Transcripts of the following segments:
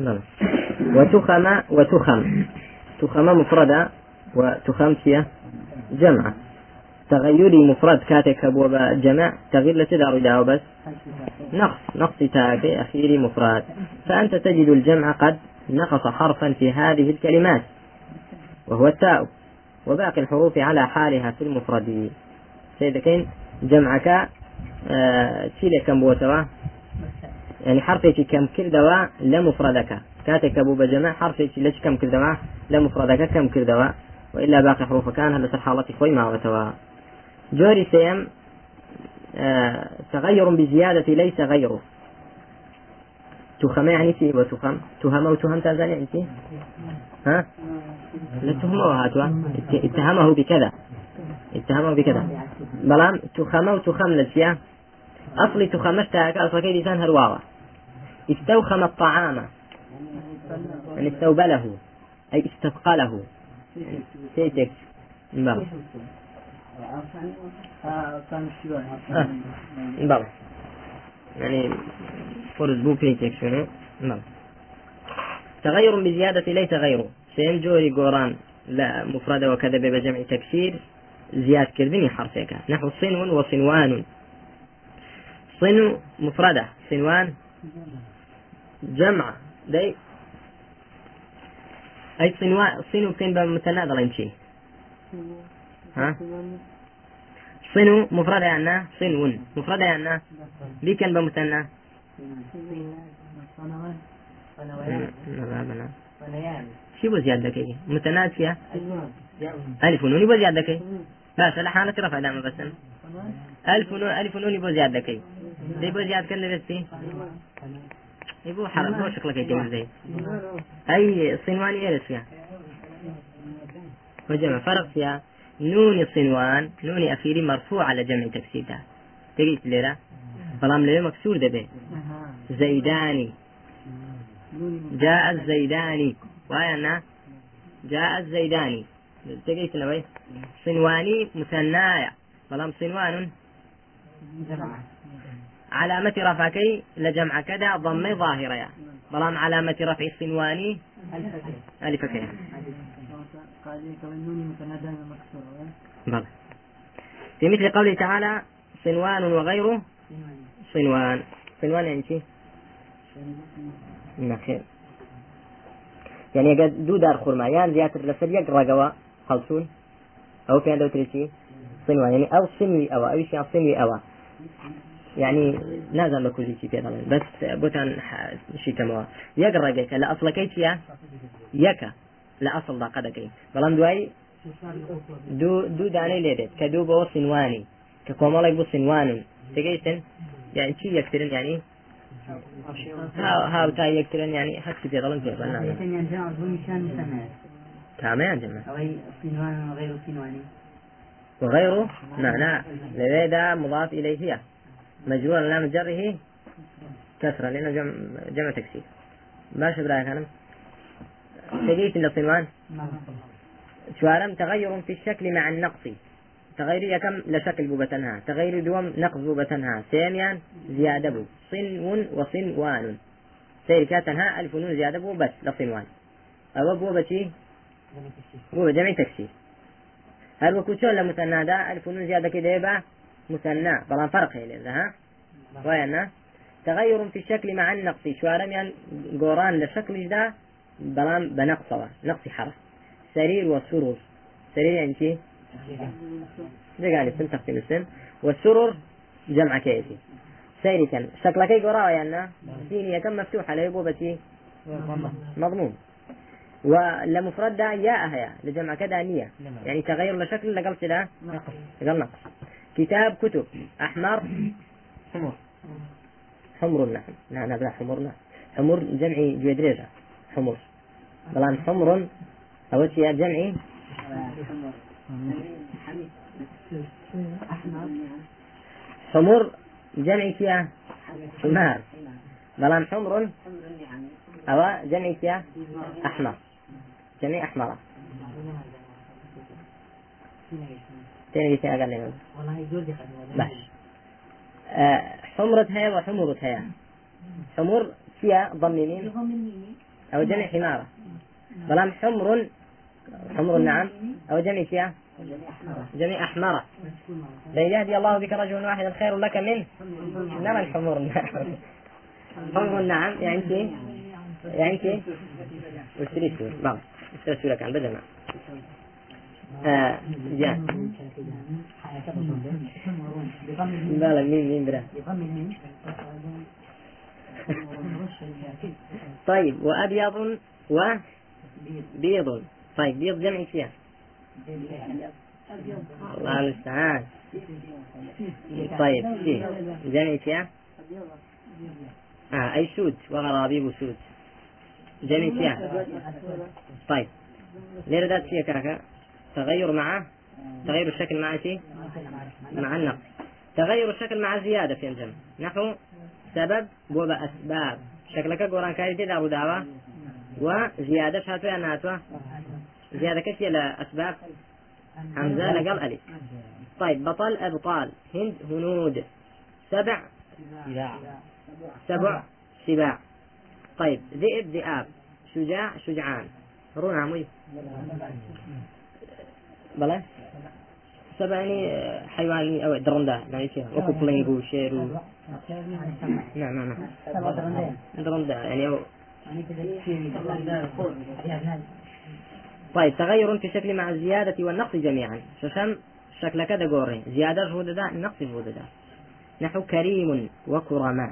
نعم. وتخم وتخم. تخم مفردة وتخم هي جمعة تغيري مفرد كاتك أبو جمع تغيير لتدار داو بس؟ نقص. نقص تاكي أخيري مفرد. فأنت تجد الجمع قد نقص حرفا في هذه الكلمات. وهو التاء وباقي الحروف على حالها في المفرد. سيدكين جمعك آه كم بوتوا يعني حرفك كم كردوا لمفردك كاتك أبو بجمع حرفك ليش كم كردوا لمفردك كم كردوا وإلا باقي حروف كان هذا حالتي خوي ما وتوا جوري سيم آه تغير بزيادة ليس غيره. تخم يعني شيء وتخم تهم وتهم تازال يعني شيء ها؟ لا تهمة هاتوا اتهمه بكذا. اتهمه بكذا. بلام تخم وتخم لسيا أصلي تخمشتها كأصل كي لسان هرواوة استوخم الطعام. يعني استوبله. أي استثقله. سيتك بلى بلى يعني فرز بو بيتك شنو بلى تغير بزيادة ليس غيره. سين جوري قوران لا مفردة وكذا بجمع تكسير. زياد كردني حرفك نحو صنو وصنوان. صنو مفردة. صنوان. جمع. دي أي صنوان صنو كان بمتناظر يمشي ها؟ صنو مفردة يعني صنو مفردة يعني بي كان بمثنى شي بو زيادة كي فيها؟ ألف ونوني بو زيادة كي بس الحالة رفع دائما بس. ألف ونون ألف ونوني بو زيادة كي دي بو زيادة كان نرسي يبو حرام بو شكلك يتم زي. أي صنواني يرس فيها وجمع فرق فيها نون صنوان نون أخيري مرفوع على جمع تكسيرها تقيت ليرة؟ بلام ليه مكسور دبي. زيداني. جاء الزيداني. وأنا جاء الزيداني. تقيت لوي صنواني مثنايا بلام صنوان علامة رفعكي لجمع كذا ضم ظاهرة. يا علامة رفع الصنواني ألف كي في مثل قوله تعالى صنوان وغيره صنوان صنوان يعني شي؟ خير يعني قد دو دار خرما. يعني زياتر لسر يق رقوا خلصون. أو في عنده تريشي؟ صنوان يعني أو صنوي أو أو شيء صنوي أو یعنی نازان بە کوردیسی پێ دەڵێن. بەس بۆتان شیکەمەوە. یەک ڕێگەکە لە ئەسڵەکەی چییە؟ یەکە. لە ئەسڵ داقە دەکەین. بەڵام دوایی؟ دوو دوو دانەی لێ دێت. کە دوو بەوە سینوانی کە کۆمەڵێک بۆ سینوانن تێگەیتن یان چی یەکترن ینی هاوتا یەکترن ینی حەکسی پێ دەڵن پێ کامیان جمع وغير معناه لذا مضاف إليه هي مجرور لام جره كسرة لأنه جمع, جمع تكسير. باش برأيك أنا؟ تجيت الصنوان؟ شوارم تغير في الشكل مع النقص. تغير كم؟ لشكل بوبتنها تغير دوم نقص بوبتنها ساميا زيادة بو. صنو وصنوان. سير كاتنها ألف نون زيادة بو بس لصنوان. أو بوبتي بو جمع تكسير. هل وكوشون لمثنى دا ألف نون زيادة كده يبقى؟ مثنى بلا فرق هي ها؟ ويانا تغير في الشكل مع النقص. شوارم يعني قوران لشكل دا بلام بنقصه نقص حرف. سرير وسرور. سرير يعني شيء ده قال اسم تختم السن والسرور جمع كيفي سيري كان شكلك قراءة يعني؟ سينية كم مفتوحة؟ ليبو بتي مضمون. ولمفرد ده يا أهيا لجمع كذا نية. يعني تغير لشكل لقلت ده؟ قال نقص. كتاب كتب. أحمر. حمر. حمر نعم نعم لا حمر نعم حمر جمعي جويدريجة حمر. بلان حمر. أول شيء جمعي. حمر. جمعي فيها حمار. بلان حمر. أو جمعي فيها أحمر. جميع أحمر. بيتي أقل لي والله يجوز باش آه وحمرة هيا حمر فيها ضم أو جمع حمارة. بلام حمر حمر نعم. أو جمع فيها. جميع أحمر لن يهدي الله بك رجل واحدا خير لك منه. نرى الحمر نعم. حمر نعم. يعني كي يعني كي واشتري سور بعض اشتري سورة كان بدل ما طيب وأبيض وبيض طيب بيض جمع فيها الله المستعان طيب جمع فيها آه أي سود وغرابيب سود جمع فيها طيب ليه ردات فيها كاكا تغير مع تغير الشكل مع شيء مع النقص. تغير الشكل مع زيادة في الجمع. نحو سبب بوبا أسباب. شكلك قرآن كاي دي دابو دعوة وزيادة شهاتو ناتوا زيادة كثيرة لأسباب حمزة لقل ألف. طيب بطل أبطال. هند هنود. سبع. سبع. سباع. طيب ذئب ذئاب. شجاع شجعان. رون عمي يعني حيوان أو درندا يعني فيها وكو بلينجو شيرو نعم نعم درندا يعني أو طيب تغير في الشكل مع الزيادة والنقص جميعا ششم شكل كذا قوري زيادة هو ده نقص هو ده. نحو كريم وكرماء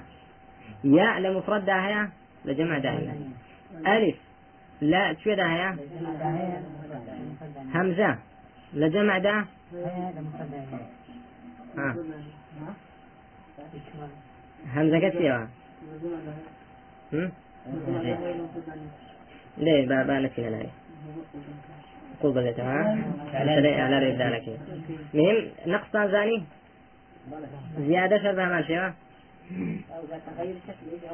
يا لمفرد ده هيا لجمع دائما ألف. لا شو ده هيا همزة لجمع ده؟ ها. همزة كثيرة ليه نسينا لها قول بلي تمام على ريد ذلك مهم. نقص زاني؟ زيادة شربها مال شيء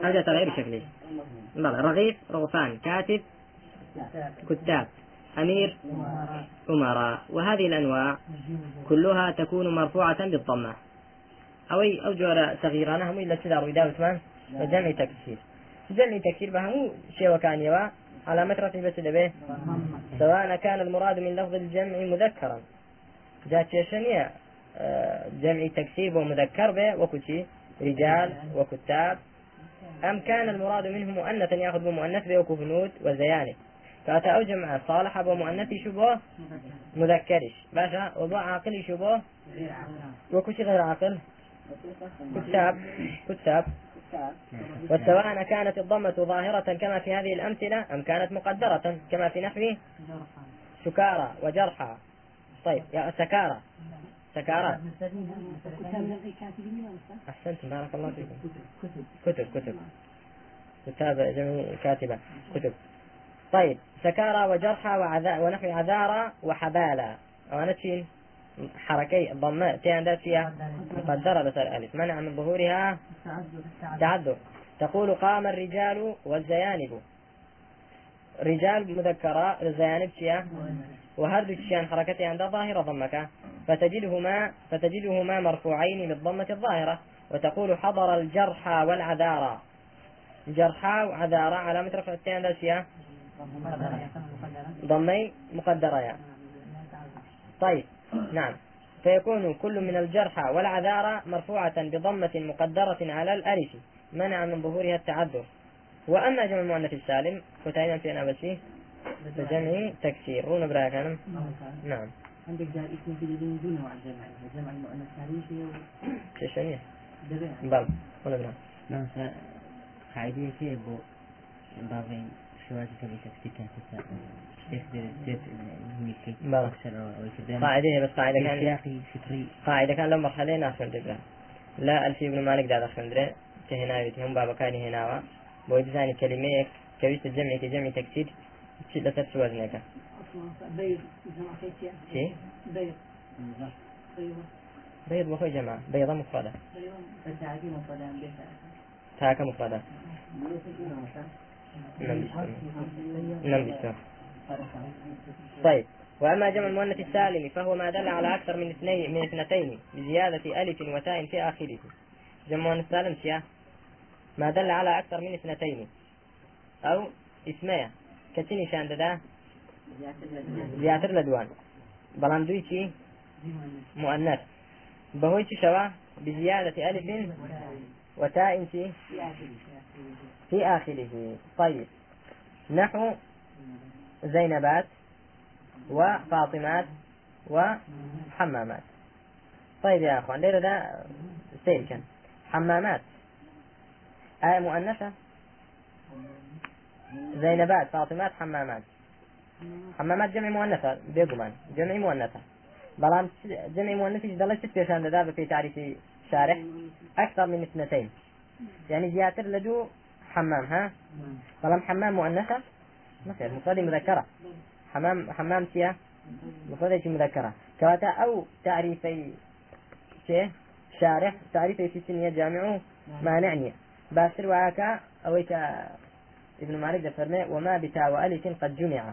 أو تغيير شكلي بلى رغيف رغفان كاتب كتاب. أمير أمراء. وهذه الأنواع كلها تكون مرفوعة بالضمة. أو أو جوار صغيرة. هم إلا تدار إدارة ثمان وجمع تكسير. جمع تكسير بهم شيء وكان يوا. على مترة بس به سواء كان المراد من لفظ الجمع مذكرا. جات شنية؟ آه، جمع تكسير ومذكر به. وكتي رجال وكتاب أم كان المراد منه مؤنثا؟ يأخذ بمؤنث به. وكفنود وزيانب فأتى أو جمع صالح بمؤنث شبه مذكرش. باشا وضع عاقل شبه وكشي غير عاقل؟ كتاب. كتاب. والسواء كانت الضمة ظاهرة كما في هذه الأمثلة أم كانت مقدرة كما في نحو سكارى وجرحى. طيب يا سكارى. سكارى. أحسنت. بارك الله فيكم. كتب كتب. كتاب جميع كاتبة كتب. طيب سكارى وجرحى وعذا ونحو عذارى أنا تشين حركي ضماء تي فيها مقدرة بس الألف. منع من ظهورها تعذر تقول قام الرجال والزيانب. رجال مذكرة الزيانب فيها وهرد الشيان حركتي عند ظاهرة ضمك. فتجدهما فتجدهما مرفوعين بالضمة الظاهرة. وتقول حضر الجرحى والعذارى. جرحى وعذارى علامة رفع التين ذا ضمي مقدرة يعني. طيب نعم. فيكون كل من الجرحى والعذارى مرفوعة بضمة مقدرة على الألف منع من ظهورها التعذر. وأما جمع المؤنث السالم فتاينا في أنا بسي بجمع تكسير. رونا برايا كان نعم. عندك دار اسم في الدين دون وعد جمع. جمع المؤنث السالم في شيء بل. ولا برا نعم قاعدة كيف بو بابين؟ قاعدة بس قاعدة كان قاعدة كان لما مرحلة ناخذ دبرة لا ألفي بن مالك دار خندرة كهنا هم بابا كان هنا بويد ثاني كلمة كويس الجمع كجمع تكسير تشيل لتر وزنك بيض شيء بيض بيض بخوي جماعة بيضة مفردة تاكا مفردة نعم طيب. وأما جمع المؤنث السالم فهو ما دل على أكثر من اثنين من اثنتين بزيادة ألف وتاء في آخره. جمع المؤنث السالم سيا ما دل على أكثر من اثنتين. أو اسمية كتني شان ددا زياتر لدوان بلان مؤنث. بهوي شوا؟ بزيادة ألف وتاء في آخره. طيب. نحو زينبات وفاطمات وحمامات. طيب يا أخوان ليلة ده سير كان. حمامات. آية مؤنثة. زينبات فاطمات حمامات. حمامات جمع مؤنثة بيقمان جمع مؤنثة. بلان جمع مؤنثة دلت بيشان ده في تعريف شارح أكثر من اثنتين. يعني زياتر لدو حمام ها؟ بلان حمام مؤنثة مثلا مفردة مذكرة. حمام حمام تيا مفردة مذكرة. كواتا أو تعريفي شيء شارح تعريفي في سنية جامع مانعني. باشر وعاكا أويك ابن مالك دفرمي وما بتا وألف قد جمع.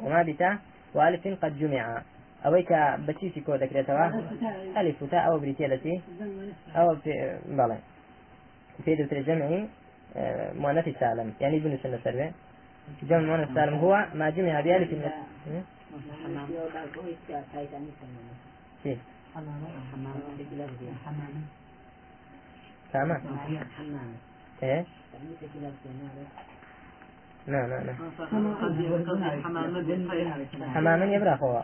وما بتا وألف قد جمع. أويك بتشيسي كو ذكرتها ألف وتاء أو بريتيلتي أو في بلى في دكتور الجمعي آه، مؤنث السالم يعني ابن سنة سلبي جمع مؤنث السالم هو. ما جمع بألف كيف حمام. إيه لا لا لا. حماما يبرا هو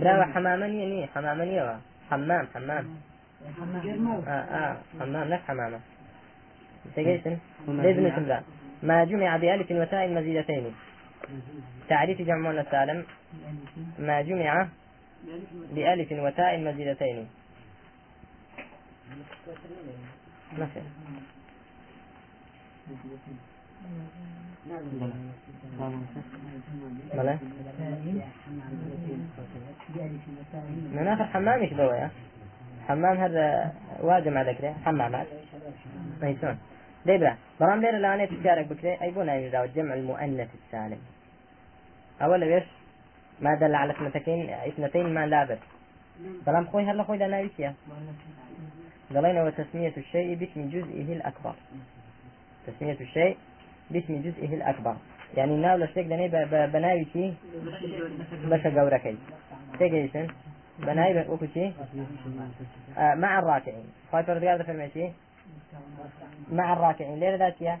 برا حماما يعني حماما يوا حمام حمام. آه آه حمام لا حمامة. تجيشن لازم اسم ما جمع بألف وتاء مزيدتين. تعريف جمع السالم. ما جمع بألف وتاء مزيدتين. ما بلى من آخر حمام إيش بويا حمام هذا واجب مع ذكره حمامات ميسون ديبرا برام ليرة لاني تشارك بكري أي بونا يزاو جمع المؤنث السالم أولا بيش ما دل على اثنتين اثنتين ما لابد بلام خوي هلا خوي لنا يسيا قالينا وتسمية الشيء باسم جزئه الأكبر تسمية الشيء باسم جزئه الأكبر. يعني ناو لشتك دني بناوي شي؟ بشا قوركي تيجيشن بناوي بوكو شي؟ آه مع الراكعين. خايف الرياضة في المشي مع الراكعين. ليه ذاتيا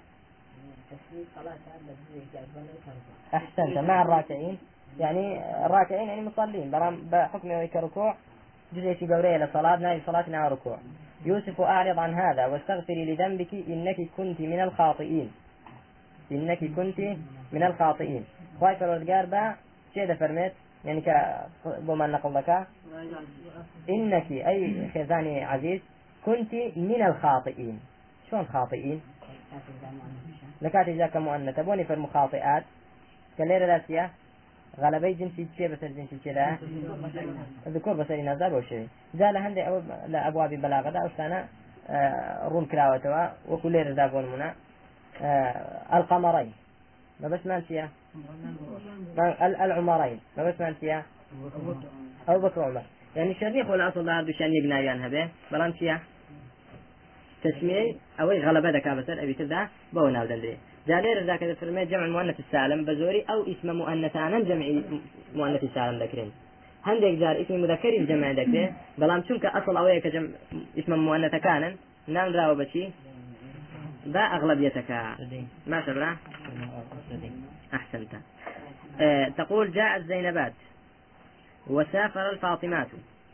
أحسنت. مع الراكعين. يعني الراكعين يعني مصلين. برام بحكم ركوع. جزء في قوريه للصلاة ناي صلاتنا ركوع. يوسف أعرض عن هذا. واستغفري لذنبك إنك كنت من الخاطئين. إنك كنت من الخاطئين. خواهي فرودقار با شيء فرميت يعني ك بما نقول لك إنك أي خزاني عزيز كنت من الخاطئين. شلون خاطئين؟ لكاتي جاك مؤنث بوني في المخاطئات كالليلة ذاتية غلبي جنسي شيء بس جنسي كذا ذكور بس إناث ذا بوشي جاء لهندي أو لأبواب بلاغة دا أستانا آه، رون وكل ذا بون منا آه، القمرين. ما بس مانسيا العمرين. ما بس مانسيا أو بكر عمر يعني شريخ ولا أصل لها دوشان يقنايان هبه بلان شيا تسمية؟ أو غلبة ذكاء بسر أبي تبدأ بو ناو دندري. دالير ذاك الفرمي جمع مؤنث السالم بزوري أو اسم مؤنثانا جمع مؤنث السالم ذكرين هندێک جار اسمی مذەکەری جەمع دەکرێت بەڵام چونکە ئەسڵ ئەوەیە کە اسم مؤنثەکانن نامراوە بەچی راو بشي با أغلبيتك. ما شاء الله. أحسنت. أه تقول جاء الزينبات. وسافر الفاطمات.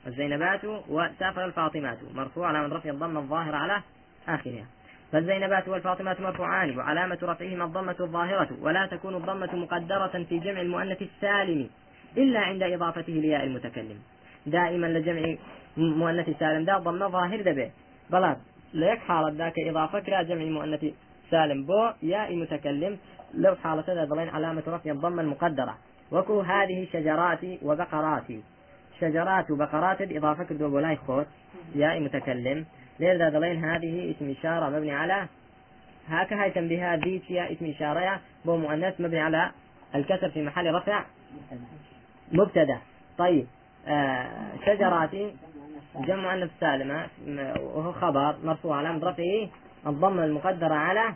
الزينبات وسافر الفاطمات. مرفوع على من رفع الضم الظاهر على آخرها. فالزينبات والفاطمات مرفوعان وعلامة رفعهما الضمة الظاهرة ولا تكون الضمة مقدرة في جمع المؤنث السالم إلا عند إضافته لياء المتكلم. دائما لجمع مؤنث سالم دا ضمة ظاهر دبه بلاد ليك حالة ذاك إضافة كرا جمع مؤنث سالم بو ياء المتكلم لو حالة ذا ضلين علامة رفع الضمة المقدرة. وكو هذه شجرات وبقرات شجرات وبقرات إضافة كردو بولاي خوت ياء متكلم. لذا ضلين هذه اسم إشارة مبني على هاك هاي تنبيهات ذي اسم إشارة بو مؤنث مبني على الكسر في محل رفع مبتدأ. طيب آه شجرات جمع مؤنث سالمة وهو خبر مرفوع على رفعه الضمة المقدرة على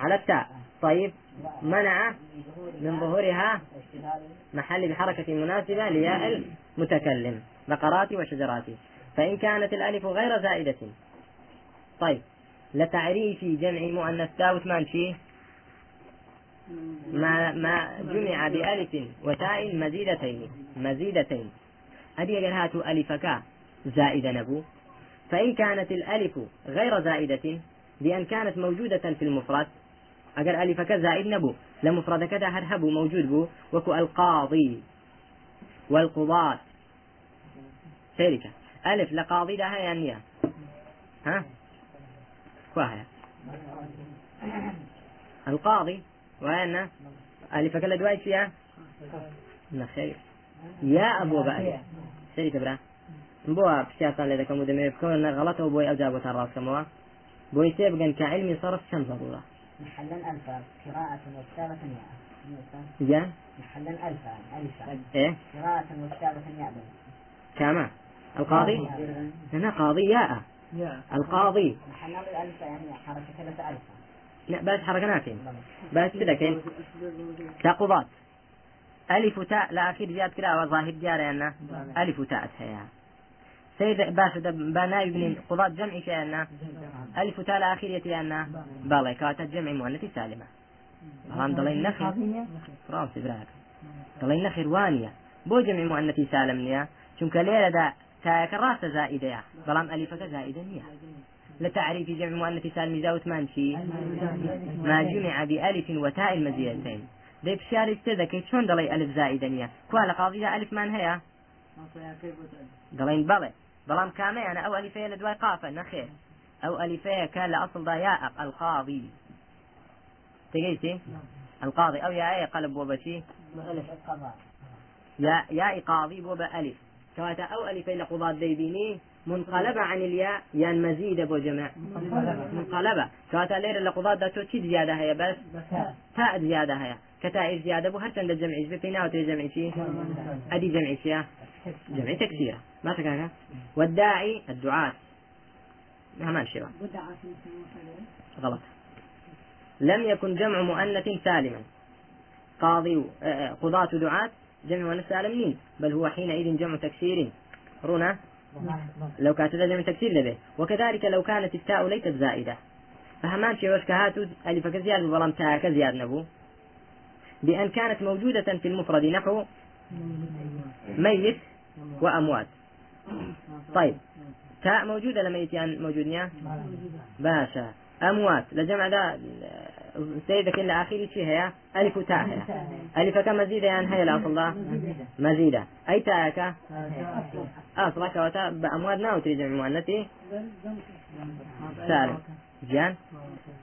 على التاء. طيب منع من ظهورها محل بحركة مناسبة لياء المتكلم بقرات وشجرات فإن كانت الألف غير زائدة. طيب لتعريف جمع مؤنث تاء ثمان شيء ما ما جمع بألف وتاء مزيدتين مزيدتين. أبي قال هاتوا ألفك زائدة نبو فإن كانت الألف غير زائدة بأن كانت موجودة في المفرد أجر ألفك زائد نبو. لمفردك ده هرهبو موجود بو وكو القاضي والقضاة. سيرك ألف لقاضي ده يعني ها؟ كواهي القاضي. وأنا ألفك لدواي فيها؟ نخير. يا أبو بألف سيرك برا. بۆ پرسیاتان لێ دەکەم و دەمێ بکەون غەڵەتەوە بۆی ئەوجا بۆتان ڕاستکەمەوە بۆی تێ بگەن کە علمی صرف چەند ضرورة محلا ألفا قراءة وكتابة ياء يا محلا ألفا ألفا. إيه؟ قراءة وكتابة ياء كما القاضي؟ هنا قاضي ياء. القاضي. محلا يعني حركة ثلاثة ألفا. لا بس حركة ناكين. بس. كده كين. تقضات ألف تاء لا أخير زياد كده وظاهر جاري أنا ألف تاء هي سيد باش بنا يبني قضاة جمع كأن ألف أخير يتي أن بالله كاتا جمع مؤنث سالمة. بلان دلين نخر فرانسي براك دلين نخر وانية. بو جمع مؤنث سالم نيا. ليلة دا تاك راس زائدة بلان ألفك زائدة نيا لتعريف جمع مؤنث سالم زاوت مانشي ما جمع بألف وتاء المزيدتين دەی پرسیاری تێ دەکەیت چۆن دەڵی ئەلف زائیدە نییە؟ کوا لە قاضیدا ئەلفمان هەیە؟ دەڵین بەڵێ. بەڵام کامەیانە ئەو ئەلیفەیە لە دوای قافە نەخێر ئەو ئەلیفەیە کە لە ئەسڵدا یا القاضي. تگەیتی القاضي. ئەو یاە قەلب بۆ بەچی یا یا قاضي بۆ بە ئەلیف كواتا أو ألفي لقضاء ديبيني منقلبة عن الياء يعني مزيدة بو جمع. منقلبة. كواتا لير لقضاء دا تو تشي زيادة هي بس؟ تاء زيادة هي كتائب زيادة بو؟ هرشن دا جمع جبه فينا وتري جمع. شي أدي جمع شي جمع تكسيرة. ما تكاكا والداعي الدعاة. ما شيء غلط. لم يكن جمع مؤنث سالما. قاضي قضاة دعاة جمع مؤنث سالم نين. بل هو حينئذ جمع تكسير. رونا لو كانت جمع تكسير لبه وكذلك لو كانت التاء ليست زائدة. فهمان شيء وشكهاتو ألف كزياد وظلم تاء كزياد نبو. بأن كانت موجودة في المفرد نحو ميت وأموات. طيب. تاء موجودة لميت يعني موجود نيا باشا. أموات. لجمع ذا سيدك إلا آخر شيء هي ألف تاء هي ألف كم مزيدة يعني هي الأصل مزيدة. أي تاء أصلك وتاء بأموات ناو تريد مؤنثي؟ سالم جان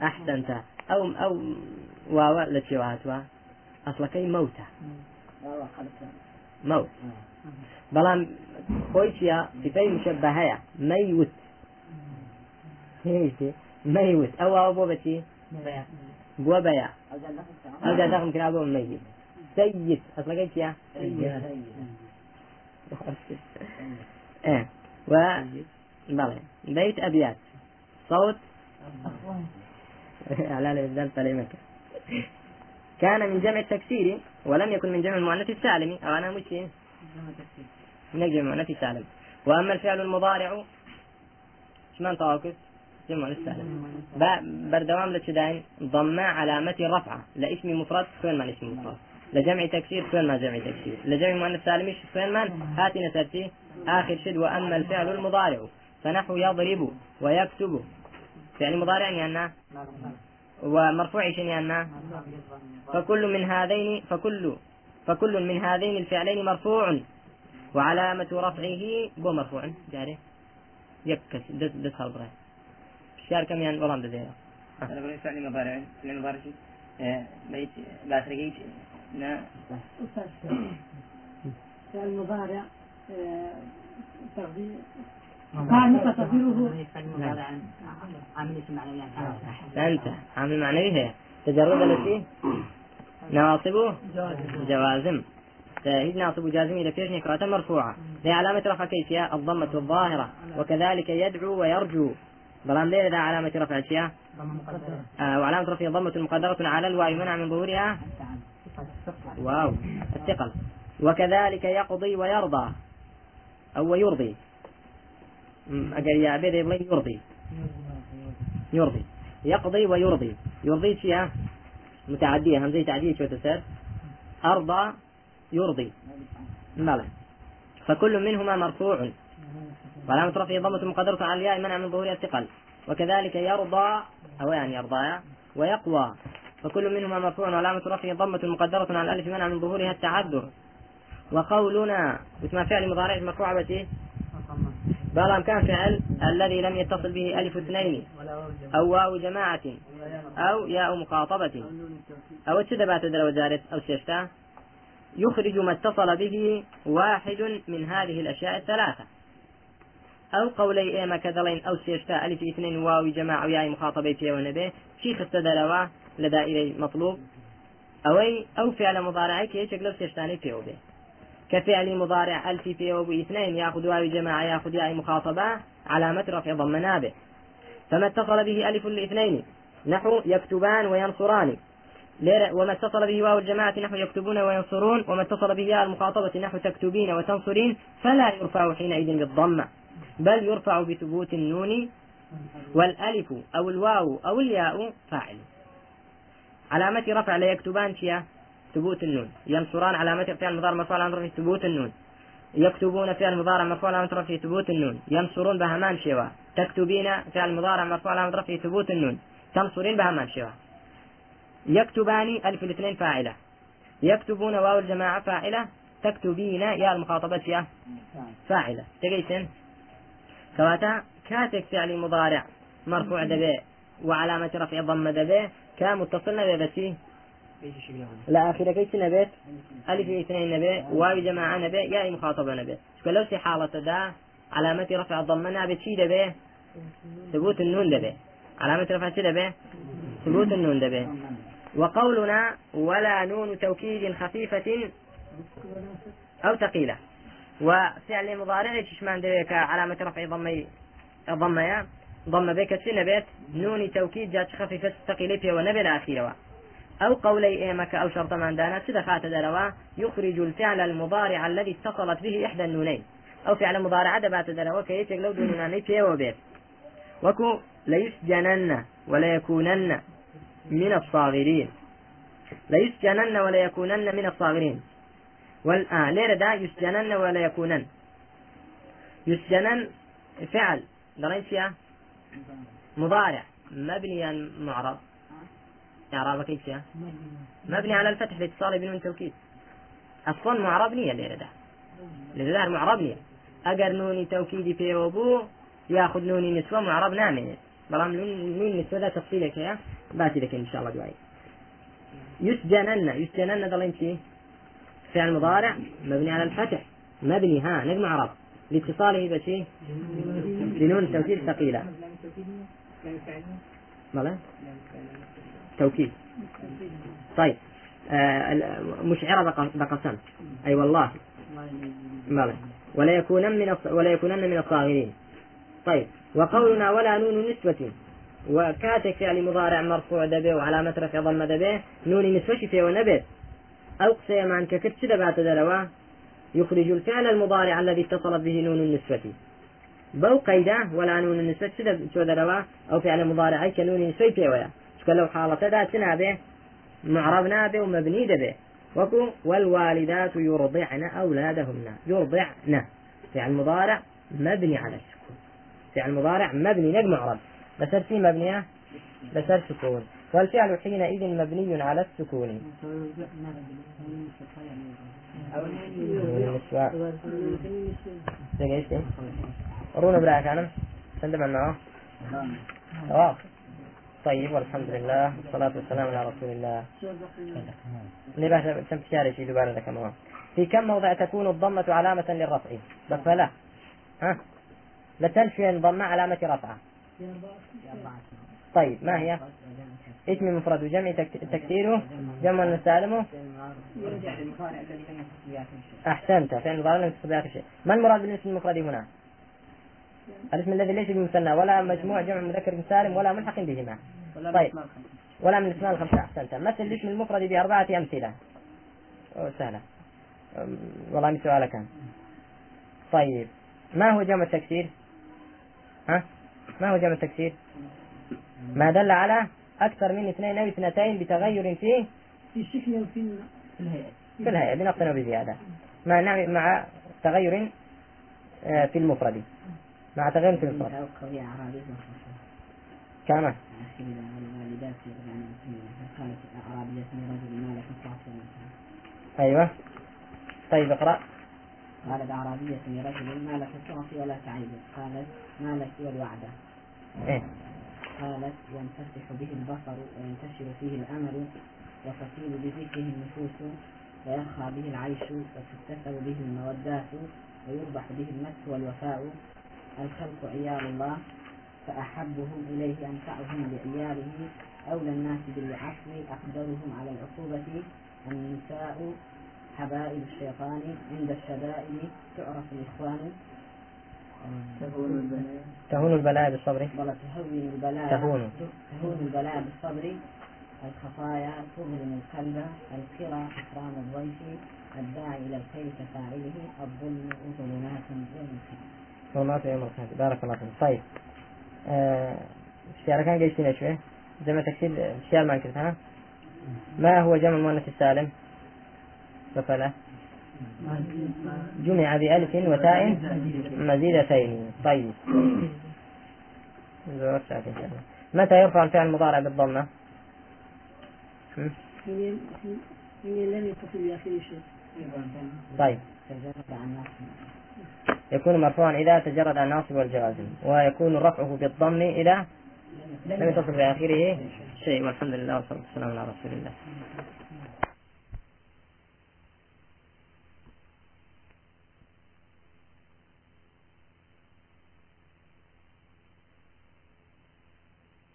أحسنت أو أو واو لتشي وهاتوا أصلك موتة موت. بەڵام خۆی چیە سفەی مشەبە هەیە مەیوت مەیوت ئەوە بۆ بەچی بووە بەیە ئەودا دەغم کرا بۆ مەیت سيد. أصلك چیە و بەڵێ بيت أبيات. صوت؟ على الإبدال سليمك كان من جمع التكسير ولم يكن من جمع المؤنث السالم. أو أنا مش من جمع المؤنث السالم وأما الفعل المضارع شمان طواقف جمع السالم بردوام لتشدين ضم علامة رفعة. لاسم مفرد فين ما اسم مفرد. لجمع تكسير فين ما جمع تكسير. لجمع مؤنث سالم فين ما هاتي نسرتي آخر شد وأما الفعل المضارع. فنحو يضرب ويكتب. فعل مضارع يعني ومرفوع يعني فكل من هذين فكل فكل من هذين الفعلين مرفوع. وعلامة رفعه بو مرفوع. جاري. يكس. دس دس هالبغي الشعر كم يعني والله بزيرة. أنا بقول فعل مضارع فعل مضارع بيت باسرقيت نا. فعل مضارع تقدير كان تقديره عامل اسم معنوي أنت. عامل معنوي هي. تجرد التي نواصبه جوازم هي ناصب جازم إذا فيش نكرة مرفوعة. هي علامة رفع كيفية الضمة الظاهرة. وكذلك يدعو ويرجو. بلان ليه ذا علامة رفع الشيء آه وعلامة رفعه ضمة مقدرة على الواو منع من ظهورها؟ واو. الثقل. وكذلك يقضي ويرضى. أو يرضي. أجل يا عبيد يرضي. يرضي. يقضي ويرضي. يرضي فيها متعدية همزة تعدية شو تسر أرضى يرضي. مالا فكل منهما مرفوع. وعلامة رفعه ضمة مقدرة على الياء منع من ظهورها الثقل. وكذلك يرضى أو يعني يرضى ويقوى. فكل منهما مرفوع وعلامة رفعه ضمة مقدرة على الألف منع من ظهورها التعذر. وقولنا اسم فعل مضارع مرفوع بتي بل كان فعل الذي لم يتصل به ألف اثنين أو واو جماعة أو ياء مخاطبة أو التدبات دل أو سيشتا. يخرج ما اتصل به واحد من هذه الأشياء الثلاثة. أو قولي إيما كذلين أو سيشتا ألف اثنين واو جماعة وياء مخاطبة في ونبي شيخ استدلوا لدى إلي مطلوب. ئەوەی ئەو فعل مضارعەی کە یەکێک لەو سێ شتانەی پێوە بێ کە فعل مضارع ألف پێوە اثنين یاخود واو جماعة یاخود ياء مخاطبة علامة رفع ضم نابێ. فما اتصل به ألف الاثنين نحو يكتبان وينصران. وما اتصل به واو الجماعة نحو يكتبون وينصرون وما اتصل به ياء المخاطبة نحو تكتبين وتنصرين فلا يرفع حينئذ بالضمة بل يرفع بثبوت النون والألف أو الواو أو الياء فاعل. علامة رفع لە يكتبان چییە ثبوت النون. ينصران علامة فعل المضارع مرفوع علامة رفعه ثبوت النون. يكتبون فعل المضارع مرفوع علامة رفعه ثبوت النون. ينصرون بە هەمان شێوە تكتبين فعل المضارع مرفوع علامة رفعه ثبوت النون. تنصرين بە هەمان شێوە يكتبان ألف الاثنين فاعلة. يكتبون واو الجماعة فاعلة. تكتبين يا المخاطبة فيها فاعلة. تێگەیشتن؟ کەواتە. کاتێک فعل مضارع مرفوع دبي وعلامة رفع ضم دبي. كمتصلنا ببسي لا آخر كيس نبيت ألف اثنين نبي؟ واو جماعة نبي؟ يا مخاطبة نبي. لو سي حالة دا علامة رفع الضمة نبي شي دبي؟ ثبوت النون دبي. علامة رفع شي دبي؟ ثبوت النون دبي. وقولنا ولا نون توكيد خفيفة أو ثقيلة. وفعل مضارع تشمان دبي؟ علامة رفع ضمي ضمة ضم بك بيت نون توكيد جات خفيفة ثقيلة ونبي الأخيرة أو قولي إيمك أو شرط من دانا سدفات دلوا يخرج الفعل المضارع الذي اتصلت به إحدى النونين. أو فعل مضارع دبات دلوا كي يتقلو دون ناني في وبيت وكو ليسجنن ولا يكونن من الصاغرين. ليسجنن ولا يكونن من الصاغرين. والآن ليرة دا يسجنن ولا يكونن يسجنن فعل درين مضارع مبنيا معرض. إعرابه كيف يا؟ مبني على الفتح لاتصاله بنون التوكيد. أصلا معرب نية اللي ده. لذا معرب نية. أجر نوني توكيدي في وبو يأخذ نوني نسوة معرب نامي. برام نون نسوة ذا تفصيلك يا؟ باتي لك إن شاء الله دعائي يسجنن يسجنن ضل انت فعل مضارع مبني على الفتح. مبني ها نجم معرب لاتصاله بشي؟ بنون التوكيد ثقيلة. مالا توكيد. طيب آه مشعرة بقسم. أي والله. مالا ولا يكونن من ولا يكونن من الصاغرين. طيب وقولنا ولا نون نسوة وكاتك فعل مضارع مرفوع دبه وعلامة رفع ضم دبه نون نسوة في ونبه أو قسيم عن ككرت دبات دلوا يخرج الفعل المضارع الذي اتصلت به نون النسوة بو قيدة ولا نون النسوة شو دلوا أو فعل مضارع كنون نسوة في ويا. لو حالة ذاتنا به معربنا به ومبني به. وكو والوالدات يرضعن أولادهن. يرضعن. فعل مضارع مبني على السكون. فعل مضارع مبني نجم معرب. بس في مبنية بس سكون. والفعل حينئذ مبني على السكون. رونا براك أنا سندم معه. طيب والحمد لله والصلاة والسلام على رسول الله. لباس تم تشاري شيء دوباره ذاك في كم موضع تكون الضمة علامة للرفع؟ بس لا. ها؟ لتنفي الضمة علامة رفعة طيب ما هي؟ اسم مفرد وجمع تكسيره. جمع سالمه أحسنت فعل مضارع لم شيء ما المراد بالاسم المفرد هنا؟ الاسم الذي ليس بمثنى ولا مجموع جمع مذكر سالم ولا ملحق بهما. طيب. ولا من الاسماء الخمسة أحسنت. مثل الاسم المفرد بأربعة أمثلة. أوه سهلة. والله من سؤالك كان طيب. ما هو جمع التكسير؟ ها؟ ما هو جمع التكسير؟ ما دل على أكثر من اثنين أو اثنتين بتغير فيه في الشكل وفي الهيئة. في الهيئة. بنقص وبزيادة مع نعم- مع تغير آه، في المفرد. مع تغير في مخصوصة كما؟ أيوة. طيب اقرأ. قالت أعرابية اسمي رجل ما لك تعصي ولا تعيب. قالت ما لك والوعدة. إيه. قالت ينفتح به البصر وينتشر فيه الأمل وتطيب بذكره النفوس ويرخى به العيش وتكتسب به المودات ويربح به المس والوفاء الخلق عيال الله فأحبهم إليه أنفعهم لعياله أولى الناس بالعفو أقدرهم على العقوبة. النساء حبائل الشيطان عند الشدائد تعرف الإخوان. تهون البلاء بالصبر. ولا تهون البلاء تهون. تهون البلاء بالصبر. الخطايا تظلم القلب. الكرى إكرام الضيف. الداعي إلى الخير كفاعله الظلم ظلمات ظلمات يوم القيامة بارك الله فيك. طيب آه، الشعر كان قيشتنا شوي. جمع تكسير الشعر ما كتبتها ما هو جمع المؤنث السالم؟ ففلا جمع بألف وتاء مزيدتين. طيب. متى يرفع الفعل المضارع بالضمة؟ لم يتصل شيء؟ طيب. يكون مرفوعا إذا تجرد عن الناصب والجوازم ويكون رفعه بالضم إذا لم يتصل بآخره شيء والحمد لله والصلاة والسلام على رسول الله.